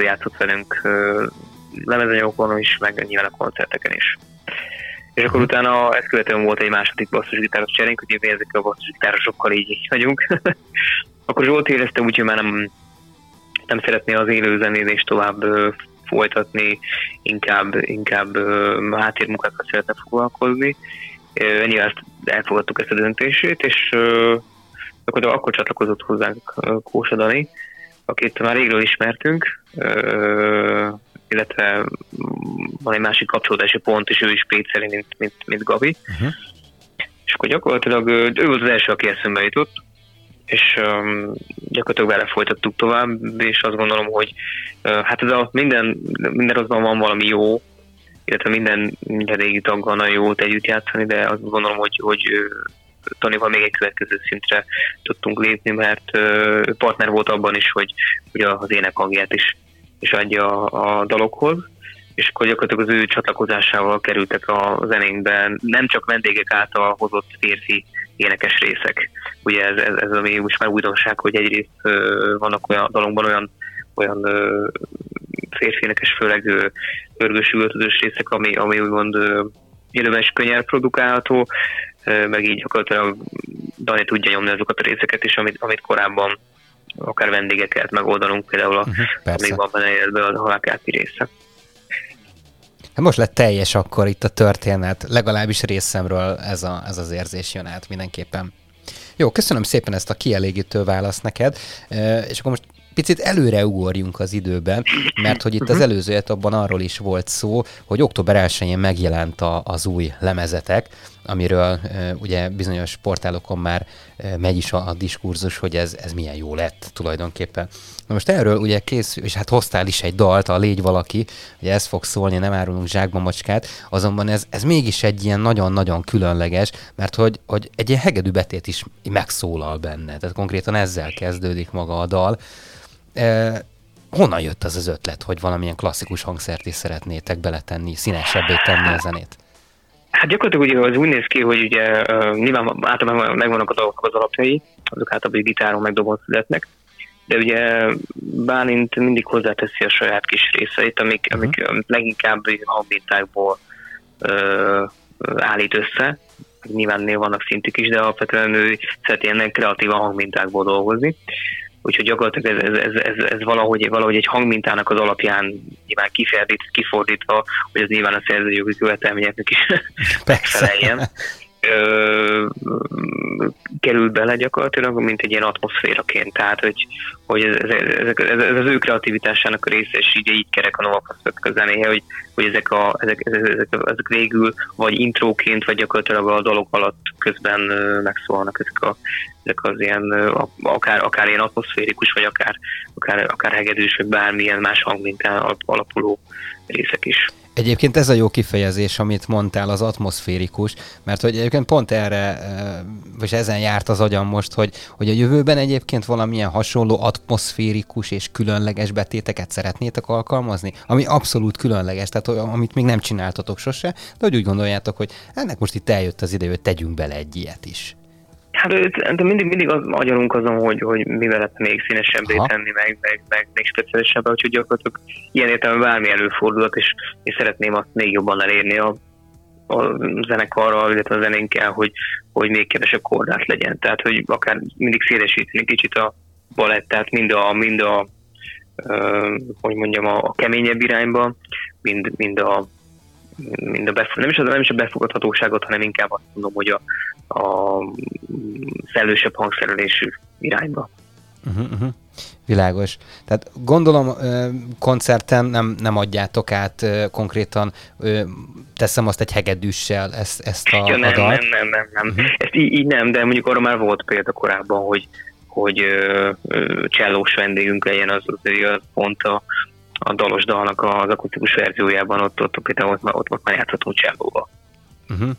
Speaker 3: játszott velünk lemezanyagokon is, meg nyilván a koncerteken is. És akkor mhm. utána ezt követően volt egy második basszusgitáros cserénk, ugye mi ezekkel a basszusgitárosokkal így, így vagyunk. akkor Zsolt érezte úgy, hogy már nem, nem szeretné az élő zenélést tovább folytatni, inkább, inkább háttérmunkákkal szeretne foglalkozni. Nyilván elfogadtuk ezt a döntését, és akkor, akkor csatlakozott hozzánk Kósa Dani, akit már régről ismertünk, illetve van egy másik kapcsolódási pont, és ő is péceli, mint, mint, mint Gabi. Uh-huh. És akkor gyakorlatilag ő volt az első, aki eszembe jutott, és um, gyakorlatilag vele folytattuk tovább, és azt gondolom, hogy uh, hát ez a minden, minden rosszban van valami jó, illetve minden, minden régi taggal nagyon jó együtt játszani, de azt gondolom, hogy, hogy Tonival még egy következő szintre tudtunk lépni, mert uh, partner volt abban is, hogy, hogy az énekhangját is, is adja a, a dalokhoz, és akkor gyakorlatilag az ő csatlakozásával kerültek a zenénkben nem csak vendégek által hozott férfi énekes részek. Ugye ez, ez, ez ami most már újdonság, hogy egyrészt uh, vannak olyan dalokban olyan olyan uh, férfi énekes, főleg örgős üvöltözős részek, ami, ami úgymond uh, élőben is könnyen produkálható, uh, meg így gyakorlatilag Dani tudja nyomni azokat a részeket is, amit, amit korábban akár vendégek kellett megoldanunk, például a, uh-huh, amíg van benne életben a halálkáti része.
Speaker 2: Hát most lett teljes akkor itt a történet, legalábbis részemről ez, a, ez az érzés jön át mindenképpen. Jó, köszönöm szépen ezt a kielégítő választ neked, és akkor most picit előre ugorjunk az időben, mert hogy itt az előző etapban arról is volt szó, hogy október 1-én megjelent a, az új lemezetek, amiről ugye bizonyos portálokon már megy is a, a diskurzus, hogy ez, ez milyen jó lett tulajdonképpen. Na most erről ugye készül, és hát hoztál is egy dalt, a Légy valaki, hogy ez fog szólni, nem árulunk zsákba macskát, azonban ez, ez mégis egy ilyen nagyon-nagyon különleges, mert hogy, hogy egy ilyen hegedű betét is megszólal benne, tehát konkrétan ezzel kezdődik maga a dal. E, honnan jött az az ötlet, hogy valamilyen klasszikus hangszert is szeretnétek beletenni, színesebbé tenni a zenét?
Speaker 3: Hát gyakorlatilag ugye az úgy néz ki, hogy ugye uh, nyilván általában megvannak a dolgok az alapjai, azok általában gitáron meg dobon születnek, de ugye Bálint mindig hozzáteszi a saját kis részeit, amik, uh-huh. amik leginkább hangmintákból uh, állít össze. Nyilván vannak szintik is, de alapvetően ő szereti ennek kreatívan hangmintákból dolgozni. Úgyhogy gyakorlatilag ez, ez, ez, ez, ez valahogy, valahogy egy hangmintának az alapján nyilván kifordít, kifordítva, hogy ez nyilván a szerzőjogi követelményeknek is megfeleljen kerül bele gyakorlatilag, mint egy ilyen atmoszféraként. Tehát, hogy, hogy ez, ez, ez, ez, az ő kreativitásának a része, és így, így kerek a Nova a zenéje, hogy, hogy ezek, a, ezek, ezek, ezek, végül vagy intróként, vagy gyakorlatilag a dolog alatt közben megszólnak ezek, a, ezek az ilyen, akár, akár ilyen atmoszférikus, vagy akár, akár, akár hegedűs, vagy bármilyen más hangmintán alapuló részek is.
Speaker 2: Egyébként ez a jó kifejezés, amit mondtál, az atmoszférikus, mert hogy egyébként pont erre, vagy ezen járt az agyam most, hogy, hogy a jövőben egyébként valamilyen hasonló atmoszférikus és különleges betéteket szeretnétek alkalmazni, ami abszolút különleges, tehát amit még nem csináltatok sose, de hogy úgy gondoljátok, hogy ennek most itt eljött az idő, hogy tegyünk bele egy ilyet is.
Speaker 3: Hát de mindig, mindig az agyalunk azon, hogy, hogy mivel lehet még színesebbé Aha. tenni, meg, meg, meg még speciálisabb, úgyhogy gyakorlatilag ilyen értelemben bármi előfordulhat, és, és szeretném azt még jobban elérni a, a zenekarral, illetve a zenénkkel, hogy, hogy még kevesebb kordát legyen. Tehát, hogy akár mindig szélesíteni kicsit a balettát, mind a, mind a uh, hogy mondjam, a, a keményebb irányba, mind, mind a mind a befog, nem, is nem is a befogadhatóságot, hanem inkább azt mondom, hogy a, a szellősebb hangszerelésű irányba.
Speaker 2: Uh-huh, uh-huh. Világos. Tehát gondolom koncerten nem, nem adjátok át konkrétan, teszem azt egy hegedűssel ezt, ezt a, ja,
Speaker 3: nem,
Speaker 2: a dalt.
Speaker 3: Nem, nem, nem, nem. Uh-huh. Ezt így, így nem, de mondjuk arra már volt példa korábban, hogy, hogy csellós vendégünk legyen, az, az pont a, a dalos dalnak az akusztikus verziójában, ott, ott, például ott, ott, ott már játszhatunk csellóval.
Speaker 2: Uh-huh.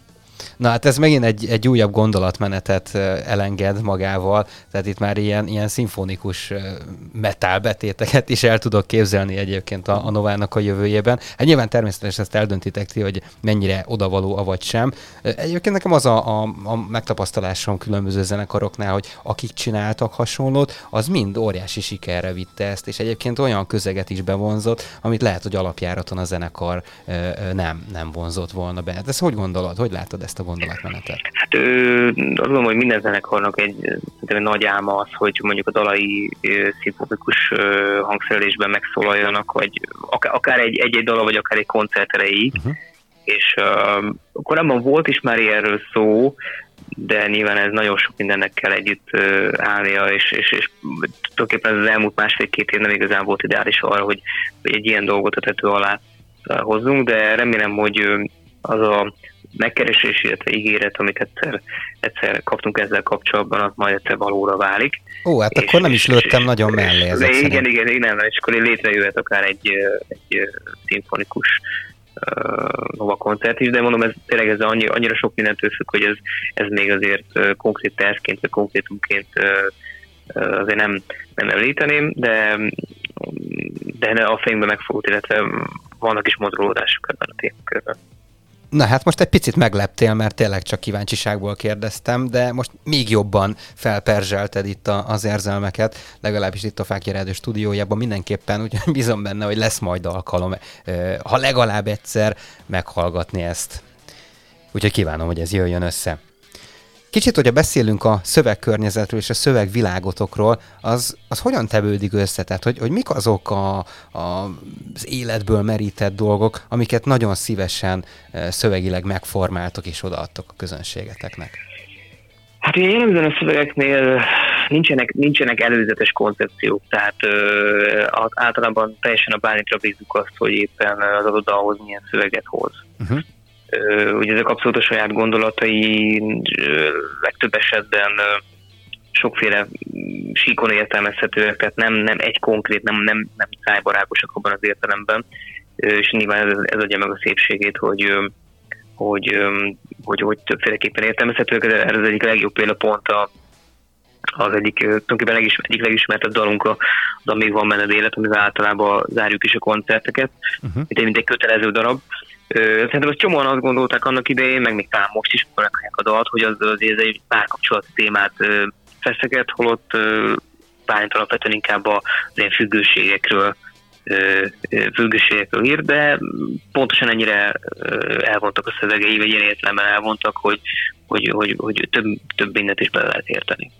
Speaker 2: Na hát ez megint egy, egy újabb gondolatmenetet elenged magával, tehát itt már ilyen, ilyen szimfonikus metálbetéteket is el tudok képzelni egyébként a, a Novának a jövőjében. Hát nyilván természetesen ezt eldöntitek ti, hogy mennyire odavaló, avagy sem. Egyébként nekem az a, a, a megtapasztalásom különböző zenekaroknál, hogy akik csináltak hasonlót, az mind óriási sikerre vitte ezt, és egyébként olyan közeget is bevonzott, amit lehet, hogy alapjáraton a zenekar nem, nem vonzott volna be. Hát ezt hogy gondolod, hogy látod ezt a gondolatmenetet?
Speaker 3: Hát ö, azt gondolom, hogy minden zenekarnak egy, egy nagy álma az, hogy mondjuk a dalai szimfonikus hangszerelésben megszólaljanak, vagy akár, egy, egy-egy dala, vagy akár egy koncert erejéig. Uh-huh. És uh, korábban volt is már ilyenről szó, de nyilván ez nagyon sok mindennek kell együtt uh, állnia, és, és, és tulajdonképpen az elmúlt másfél-két év nem igazán volt ideális arra, hogy, hogy egy ilyen dolgot a tető alá hozzunk, de remélem, hogy az a megkeresés, illetve ígéret, amit egyszer, egyszer kaptunk ezzel kapcsolatban, az majd egyszer valóra válik.
Speaker 2: Ó, hát és, akkor nem is lőttem és, nagyon mellé ezek
Speaker 3: igen, igen, igen, igen, és akkor létrejöhet akár egy, egy szimfonikus Nova koncert is, de mondom, ez tényleg ez annyi, annyira sok mindentől függ, hogy ez, ez még azért konkrét tervként, vagy konkrétumként azért nem, nem említeném, de, de a fejünkben megfogott, illetve vannak is mozgolódások ebben a témakörben.
Speaker 2: Na hát most egy picit megleptél, mert tényleg csak kíváncsiságból kérdeztem, de most még jobban felperzselted itt a, az érzelmeket, legalábbis itt a Fákja stúdiójában mindenképpen, úgyhogy bízom benne, hogy lesz majd alkalom, ha legalább egyszer meghallgatni ezt. Úgyhogy kívánom, hogy ez jöjjön össze. Kicsit, hogyha beszélünk a szövegkörnyezetről és a szövegvilágotokról, az, az hogyan tevődik össze? Tehát, hogy, hogy mik azok a, a, az életből merített dolgok, amiket nagyon szívesen e, szövegileg megformáltok és odaadtok a közönségeteknek?
Speaker 3: Hát ugye jellemzően a szövegeknél nincsenek, nincsenek előzetes koncepciók, tehát ö, általában teljesen a bánitra bízzuk azt, hogy éppen az adott dalhoz milyen szöveget hoz. Uh-huh. Ugye ezek abszolút a saját gondolatai, legtöbb esetben sokféle síkon értelmezhetőek, tehát nem, nem egy konkrét, nem, nem, nem szájbarágosak abban az értelemben, és nyilván ez, ez adja meg a szépségét, hogy hogy, hogy, hogy többféleképpen értelmezhetőek, de ez az egyik legjobb példa pont a, az egyik, tulajdonképpen legis, egyik legismertebb dalunk a, az Amíg van menned élet, amivel általában zárjuk is a koncerteket, uh-huh. mint, egy, mint egy kötelező darab. Szerintem azt csomóan azt gondolták annak idején, meg még talán most is megkapják a dalt, hogy az, az egy párkapcsolati témát feszeget, holott bármint alapvetően inkább az ilyen függőségekről függőségekről ír, de pontosan ennyire elvontak a szövegei, vagy ilyen értelemben elvontak, hogy, hogy, hogy, hogy több, több mindent is bele lehet érteni.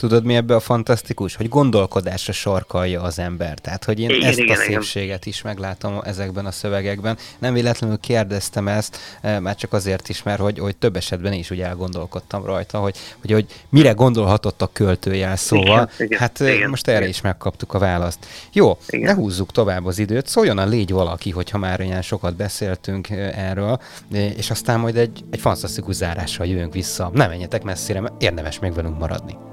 Speaker 2: Tudod, mi ebbe a fantasztikus? Hogy gondolkodásra sarkalja az ember. Tehát, hogy én igen, ezt igen, a szépséget igen. is meglátom ezekben a szövegekben. Nem véletlenül kérdeztem ezt, eh, már csak azért is, mert hogy, hogy több esetben is úgy elgondolkodtam rajta, hogy, hogy, hogy mire gondolhatott a költőjel szóval. Igen, hát eh, igen, most erre igen. is megkaptuk a választ. Jó, igen. ne húzzuk tovább az időt. Szóljon a légy valaki, hogyha már olyan sokat beszéltünk eh, erről, és aztán majd egy, egy fantasztikus zárással jövünk vissza. Nem menjetek messzire, mert érdemes még velünk maradni.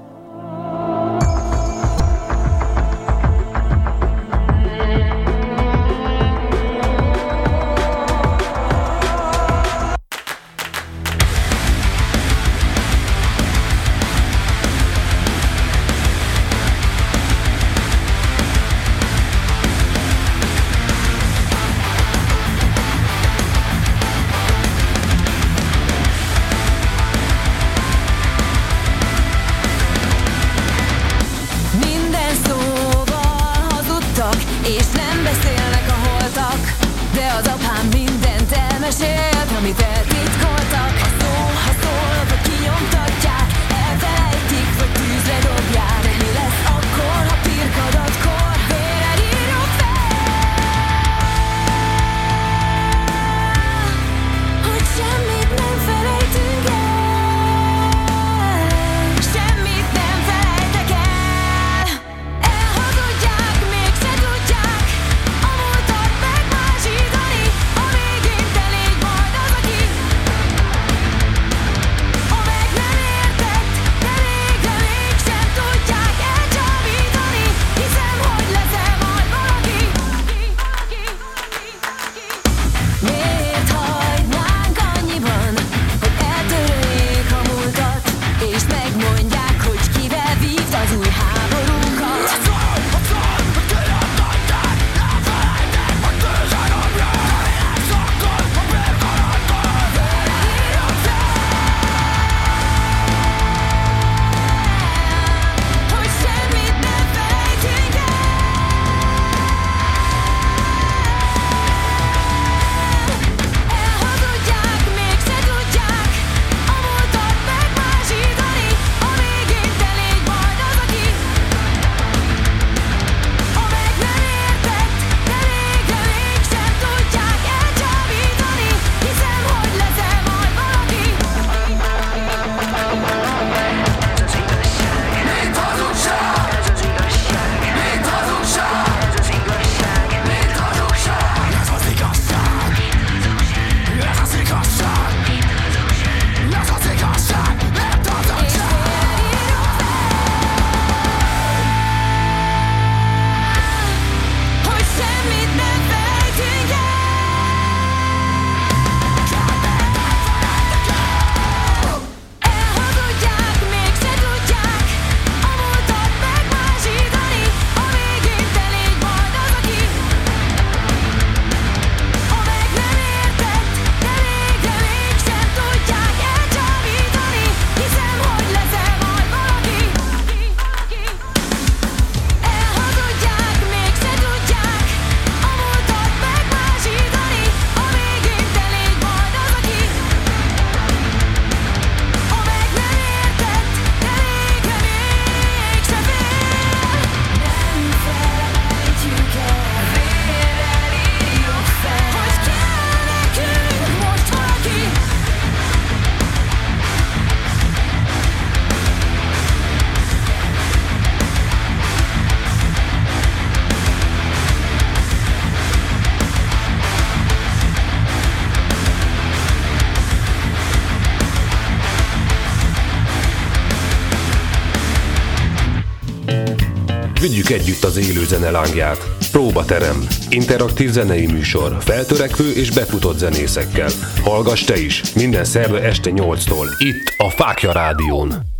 Speaker 1: Vigyük együtt az élő zene lángját. Próbaterem. Interaktív zenei műsor. Feltörekvő és befutott zenészekkel. Hallgass te is. Minden szerve este 8-tól. Itt a Fákja Rádión.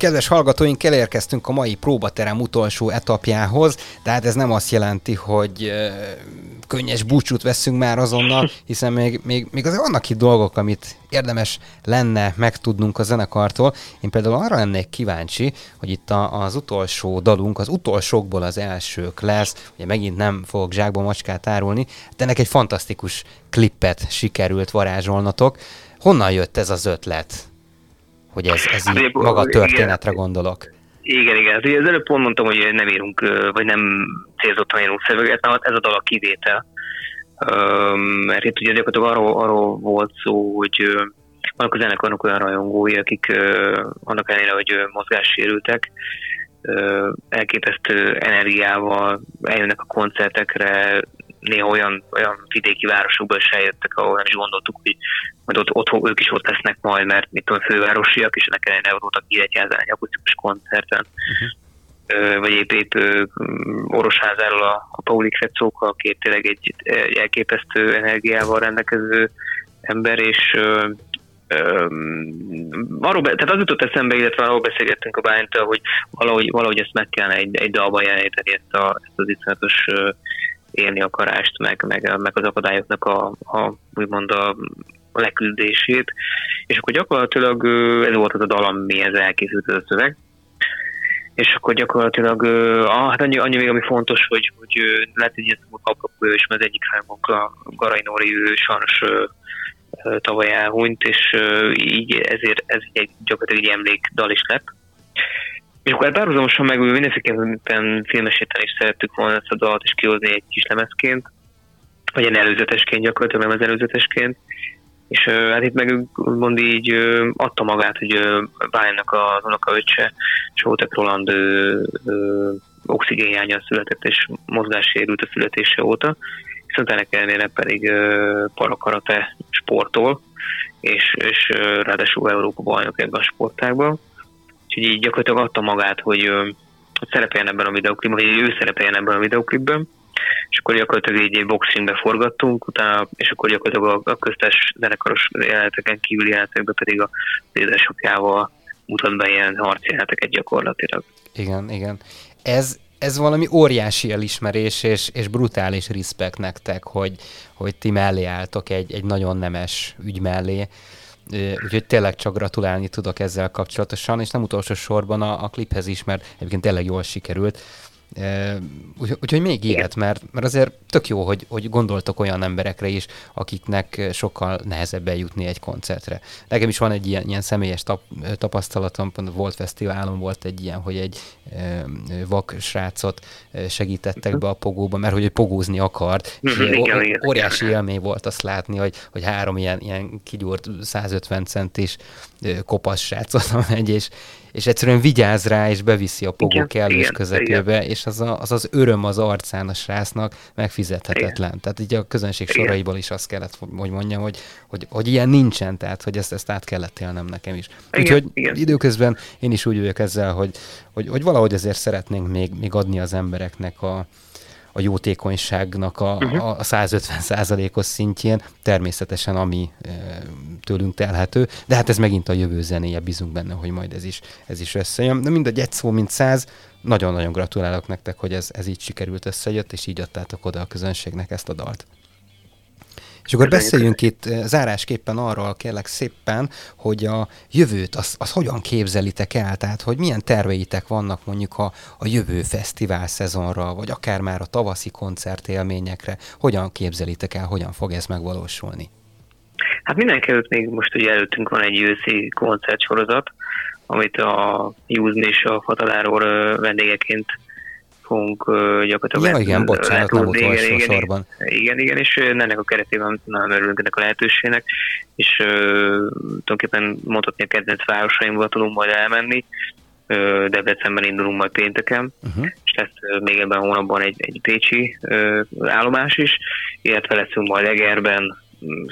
Speaker 2: Kedves hallgatóink, elérkeztünk a mai próbaterem utolsó etapjához, tehát ez nem azt jelenti, hogy könnyes búcsút veszünk már azonnal, hiszen még, még, még azért vannak itt dolgok, amit érdemes lenne megtudnunk a zenekartól. Én például arra lennék kíváncsi, hogy itt a, az utolsó dalunk, az utolsókból az elsők lesz, ugye megint nem fogok zsákba macskát árulni, de ennek egy fantasztikus klippet sikerült varázsolnatok. Honnan jött ez az ötlet? Hogy ez, ez így hát, maga a történetre gondolok.
Speaker 3: Igen, igen. Hát az előbb pont mondtam, hogy nem írunk, vagy nem célzottan írunk szöveget, na, ez a dal a kivétel. Mert itt ugye gyakorlatilag arról, arról volt szó, hogy vannak a zenekarnak olyan rajongói, akik annak ellenére, hogy mozgássérültek, elképesztő energiával eljönnek a koncertekre, néha olyan, olyan vidéki városokból is eljöttek, ahol nem is gondoltuk, hogy majd ott, ott ők is ott lesznek majd, mert mit tudom, fővárosiak, és ennek ellenére voltak Nyíregyházán egy akusztikus koncerten. Uh-huh. Vagy épp, épp Orosházáról a, a Pauli Krecóka, két tényleg egy, egy elképesztő energiával rendelkező ember, és arról, tehát az jutott eszembe, illetve arról beszélgettünk a Bájntől, hogy valahogy, valahogy ezt meg kellene egy, egy dalban jeleníteni, ezt, a, ezt az iszonyatos élni akarást, meg, meg, meg az akadályoknak a, a úgymond a leküldését, és akkor gyakorlatilag ez volt az a dal, amihez elkészült ez a szöveg, és akkor gyakorlatilag, ah, hát annyi, annyi még, ami fontos, hogy, hogy lehet, hogy ilyen kapkapója is, mert az egyik számunk a Garai Nóri, ő sajnos tavaly elhunyt, és így ezért ez egy gyakorlatilag egy emlékdal is lett. És akkor párhuzamosan meg mindenféleképpen filmesíteni is szerettük volna ezt a dalt, és kihozni egy kis lemezként, vagy egy előzetesként gyakorlatilag, nem az előzetesként. És hát itt meg mond így adta magát, hogy Bájnak az unokaöccse, Sótek Roland oxigénhiánya született, és mozgássérült a születése óta, viszont ennek ellenére pedig parakarate sportol, és, és ráadásul Európa bajnok ebben a sportágban Úgyhogy így gyakorlatilag adta magát, hogy, hogy szerepeljen ebben a videoklipben, vagy ő szerepeljen ebben a videoklipben, és akkor gyakorlatilag így egy boxingbe forgattunk, utána, és akkor gyakorlatilag a, a köztes zenekaros jeleneteken kívüli jelenetekben pedig a édesapjával mutat be ilyen harcjeleneteket gyakorlatilag.
Speaker 2: Igen, igen. Ez, ez valami óriási elismerés és, és brutális respekt nektek, hogy, hogy ti mellé álltok egy, egy nagyon nemes ügy mellé. Úgyhogy tényleg csak gratulálni tudok ezzel kapcsolatosan, és nem utolsó sorban a, a kliphez is, mert egyébként tényleg jól sikerült. Úgyhogy úgy, még ilyet, mert, mert azért tök jó, hogy, hogy gondoltok olyan emberekre is, akiknek sokkal nehezebb eljutni egy koncertre. Nekem is van egy ilyen, ilyen személyes tap, tapasztalatom, pont volt fesztiválon volt egy ilyen, hogy egy e, vak srácot segítettek be a pogóba, mert hogy pogózni akart. és óriási élmény volt azt látni, hogy, hogy három ilyen, ilyen kigyúrt 150 centis kopasz srácot megy, és, és egyszerűen vigyáz rá, és beviszi a pogó kellős közepébe, igen. és az, a, az az öröm az arcán a srácnak megfizethetetlen. Igen. Tehát így a közönség igen. soraiból is azt kellett, hogy mondjam, hogy, hogy, hogy ilyen nincsen, tehát hogy ezt, ezt át kellett élnem nekem is. Igen, Úgyhogy igen. időközben én is úgy vagyok ezzel, hogy, hogy, hogy valahogy azért szeretnénk még, még adni az embereknek a, a jótékonyságnak a, uh-huh. a 150 százalékos szintjén, természetesen ami e, tőlünk telhető, de hát ez megint a jövő zenéje, bízunk benne, hogy majd ez is, ez is összejön. De mindegy, egy szó, mint száz, nagyon-nagyon gratulálok nektek, hogy ez, ez így sikerült összejött, és így adtátok oda a közönségnek ezt a dalt. És akkor beszéljünk itt eh, zárásképpen arról, kérlek szépen, hogy a jövőt, az, az hogyan képzelitek el? Tehát, hogy milyen terveitek vannak mondjuk a, a jövő fesztivál szezonra, vagy akár már a tavaszi koncertélményekre? Hogyan képzelitek el, hogyan fog ez megvalósulni?
Speaker 3: Hát mindenkelőtt még most ugye előttünk van egy őszi koncertsorozat, amit a Júzni és a Fataláról vendégeként fogunk
Speaker 2: gyakorlatilag... Ja, igen, bocsánat, nem utolsó igen,
Speaker 3: sorban. Igen, igen, és ennek a keretében nagyon örülünk ennek a lehetőségnek, és uh, tulajdonképpen mondhatni a kedvenc városaimba tudunk majd elmenni, uh, Debrecenben indulunk majd pénteken, uh-huh. és lesz még ebben a hónapban egy, egy pécsi uh, állomás is, illetve leszünk majd Egerben,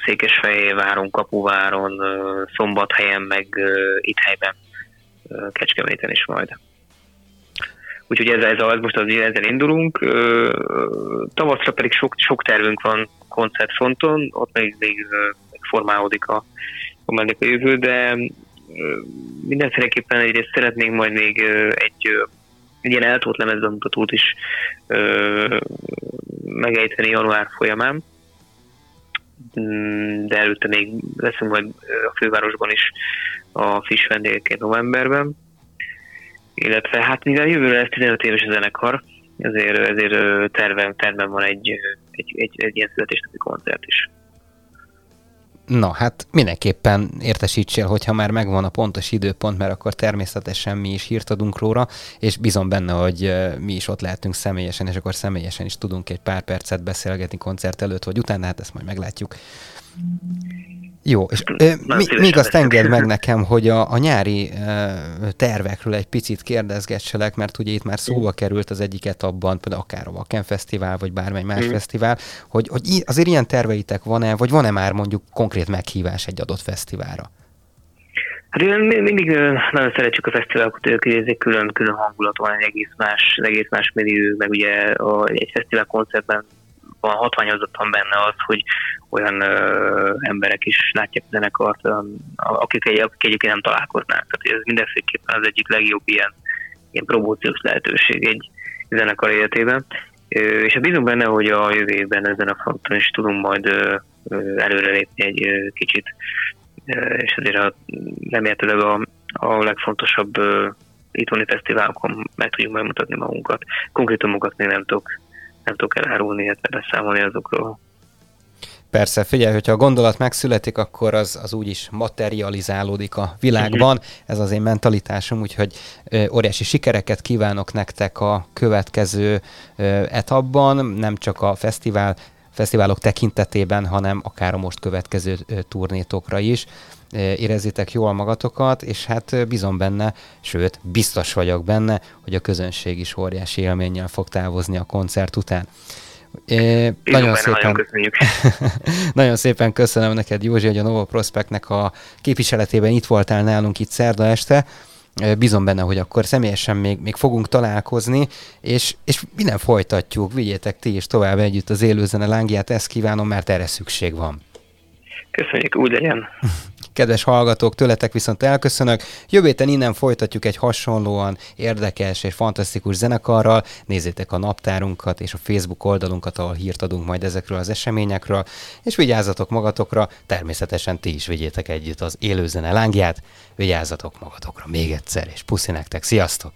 Speaker 3: Székesfehérváron, Kapuváron, Szombathelyen, meg itt helyben, Kecskeméten is majd. Úgyhogy ez, ez, az, most az, ezzel indulunk. Tavaszra pedig sok, sok tervünk van koncertfronton, ott még, még, formálódik a, a, a jövő, de mindenféleképpen egyrészt szeretnénk majd még egy, egy ilyen eltót lemezbemutatót is megejteni január folyamán, mm, de előtte még leszünk majd a fővárosban is a Fish vendégeként novemberben, illetve hát mivel jövőre lesz 15 éves a zenekar, ezért, ezért tervem, tervem van egy, egy, egy, egy ilyen születésnapi koncert is.
Speaker 2: Na, hát mindenképpen értesítsél, hogyha már megvan a pontos időpont, mert akkor természetesen mi is hírt adunk róla, és bizon benne, hogy mi is ott lehetünk személyesen, és akkor személyesen is tudunk egy pár percet beszélgetni koncert előtt, vagy utána, hát ezt majd meglátjuk. Jó, és mi, még azt enged meg nekem, hogy a, a nyári tervekről egy picit kérdezgesselek, mert ugye itt már szóba került az egyik etapban, például akár a Vaken Fesztivál, vagy bármely más mm. fesztivál, hogy, hogy azért ilyen terveitek van-e, vagy van-e már mondjuk konkrét meghívás egy adott fesztiválra?
Speaker 3: Hát mindig nagyon szeretjük a fesztiválokat, ők egy külön, külön hangulat van, egy egész más, egy egész más millió, meg ugye a, egy fesztivál koncertben van hatványozottan benne az, hogy olyan ö, emberek is látják a zenekart, akik, egy, akik egyébként nem találkoznának. Tehát ez mindenféleképpen az egyik legjobb ilyen, ilyen promóciós lehetőség egy zenekar életében. Ö, és a bízunk benne, hogy a jövő évben ezen a fronton is tudunk majd ö, előrelépni egy ö, kicsit, ö, és azért a, remélhetőleg a, a legfontosabb ö, itthoni fesztiválokon meg tudjuk megmutatni magunkat. Konkrétumokat még nem tudok nem tudok elárulni, illetve beszámolni azokról.
Speaker 2: Persze, figyelj, hogyha a gondolat megszületik, akkor az, az úgy is materializálódik a világban. Uh-huh. Ez az én mentalitásom, úgyhogy ö, óriási sikereket kívánok nektek a következő ö, etapban, nem csak a fesztivál, fesztiválok tekintetében, hanem akár a most következő ö, turnétokra is. Érezzétek jól magatokat, és hát bízom benne, sőt, biztos vagyok benne, hogy a közönség is óriási élménnyel fog távozni a koncert után.
Speaker 3: É, nagyon szépen,
Speaker 2: nagyon szépen köszönöm neked, Józsi, hogy a Nova Prospectnek a képviseletében itt voltál nálunk itt szerda este. Bízom benne, hogy akkor személyesen még, még fogunk találkozni, és, és minden folytatjuk, vigyétek ti is tovább együtt az élőzene lángját, ezt kívánom, mert erre szükség van.
Speaker 3: Köszönjük, úgy legyen.
Speaker 2: Kedves hallgatók, tőletek viszont elköszönök. Jövő héten innen folytatjuk egy hasonlóan érdekes és fantasztikus zenekarral. Nézzétek a naptárunkat és a Facebook oldalunkat, ahol hírt adunk majd ezekről az eseményekről. És vigyázzatok magatokra, természetesen ti is vigyétek együtt az élőzene lángját. Vigyázzatok magatokra még egyszer, és puszi nektek, sziasztok!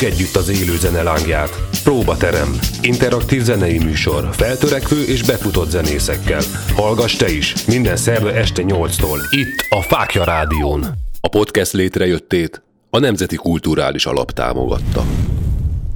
Speaker 1: Vigyük együtt az élő zene lángját. Próbaterem. Interaktív zenei műsor. Feltörekvő és befutott zenészekkel. Hallgass te is. Minden szerve este 8-tól. Itt a Fákja Rádión.
Speaker 6: A podcast létrejöttét a Nemzeti Kulturális Alap támogatta.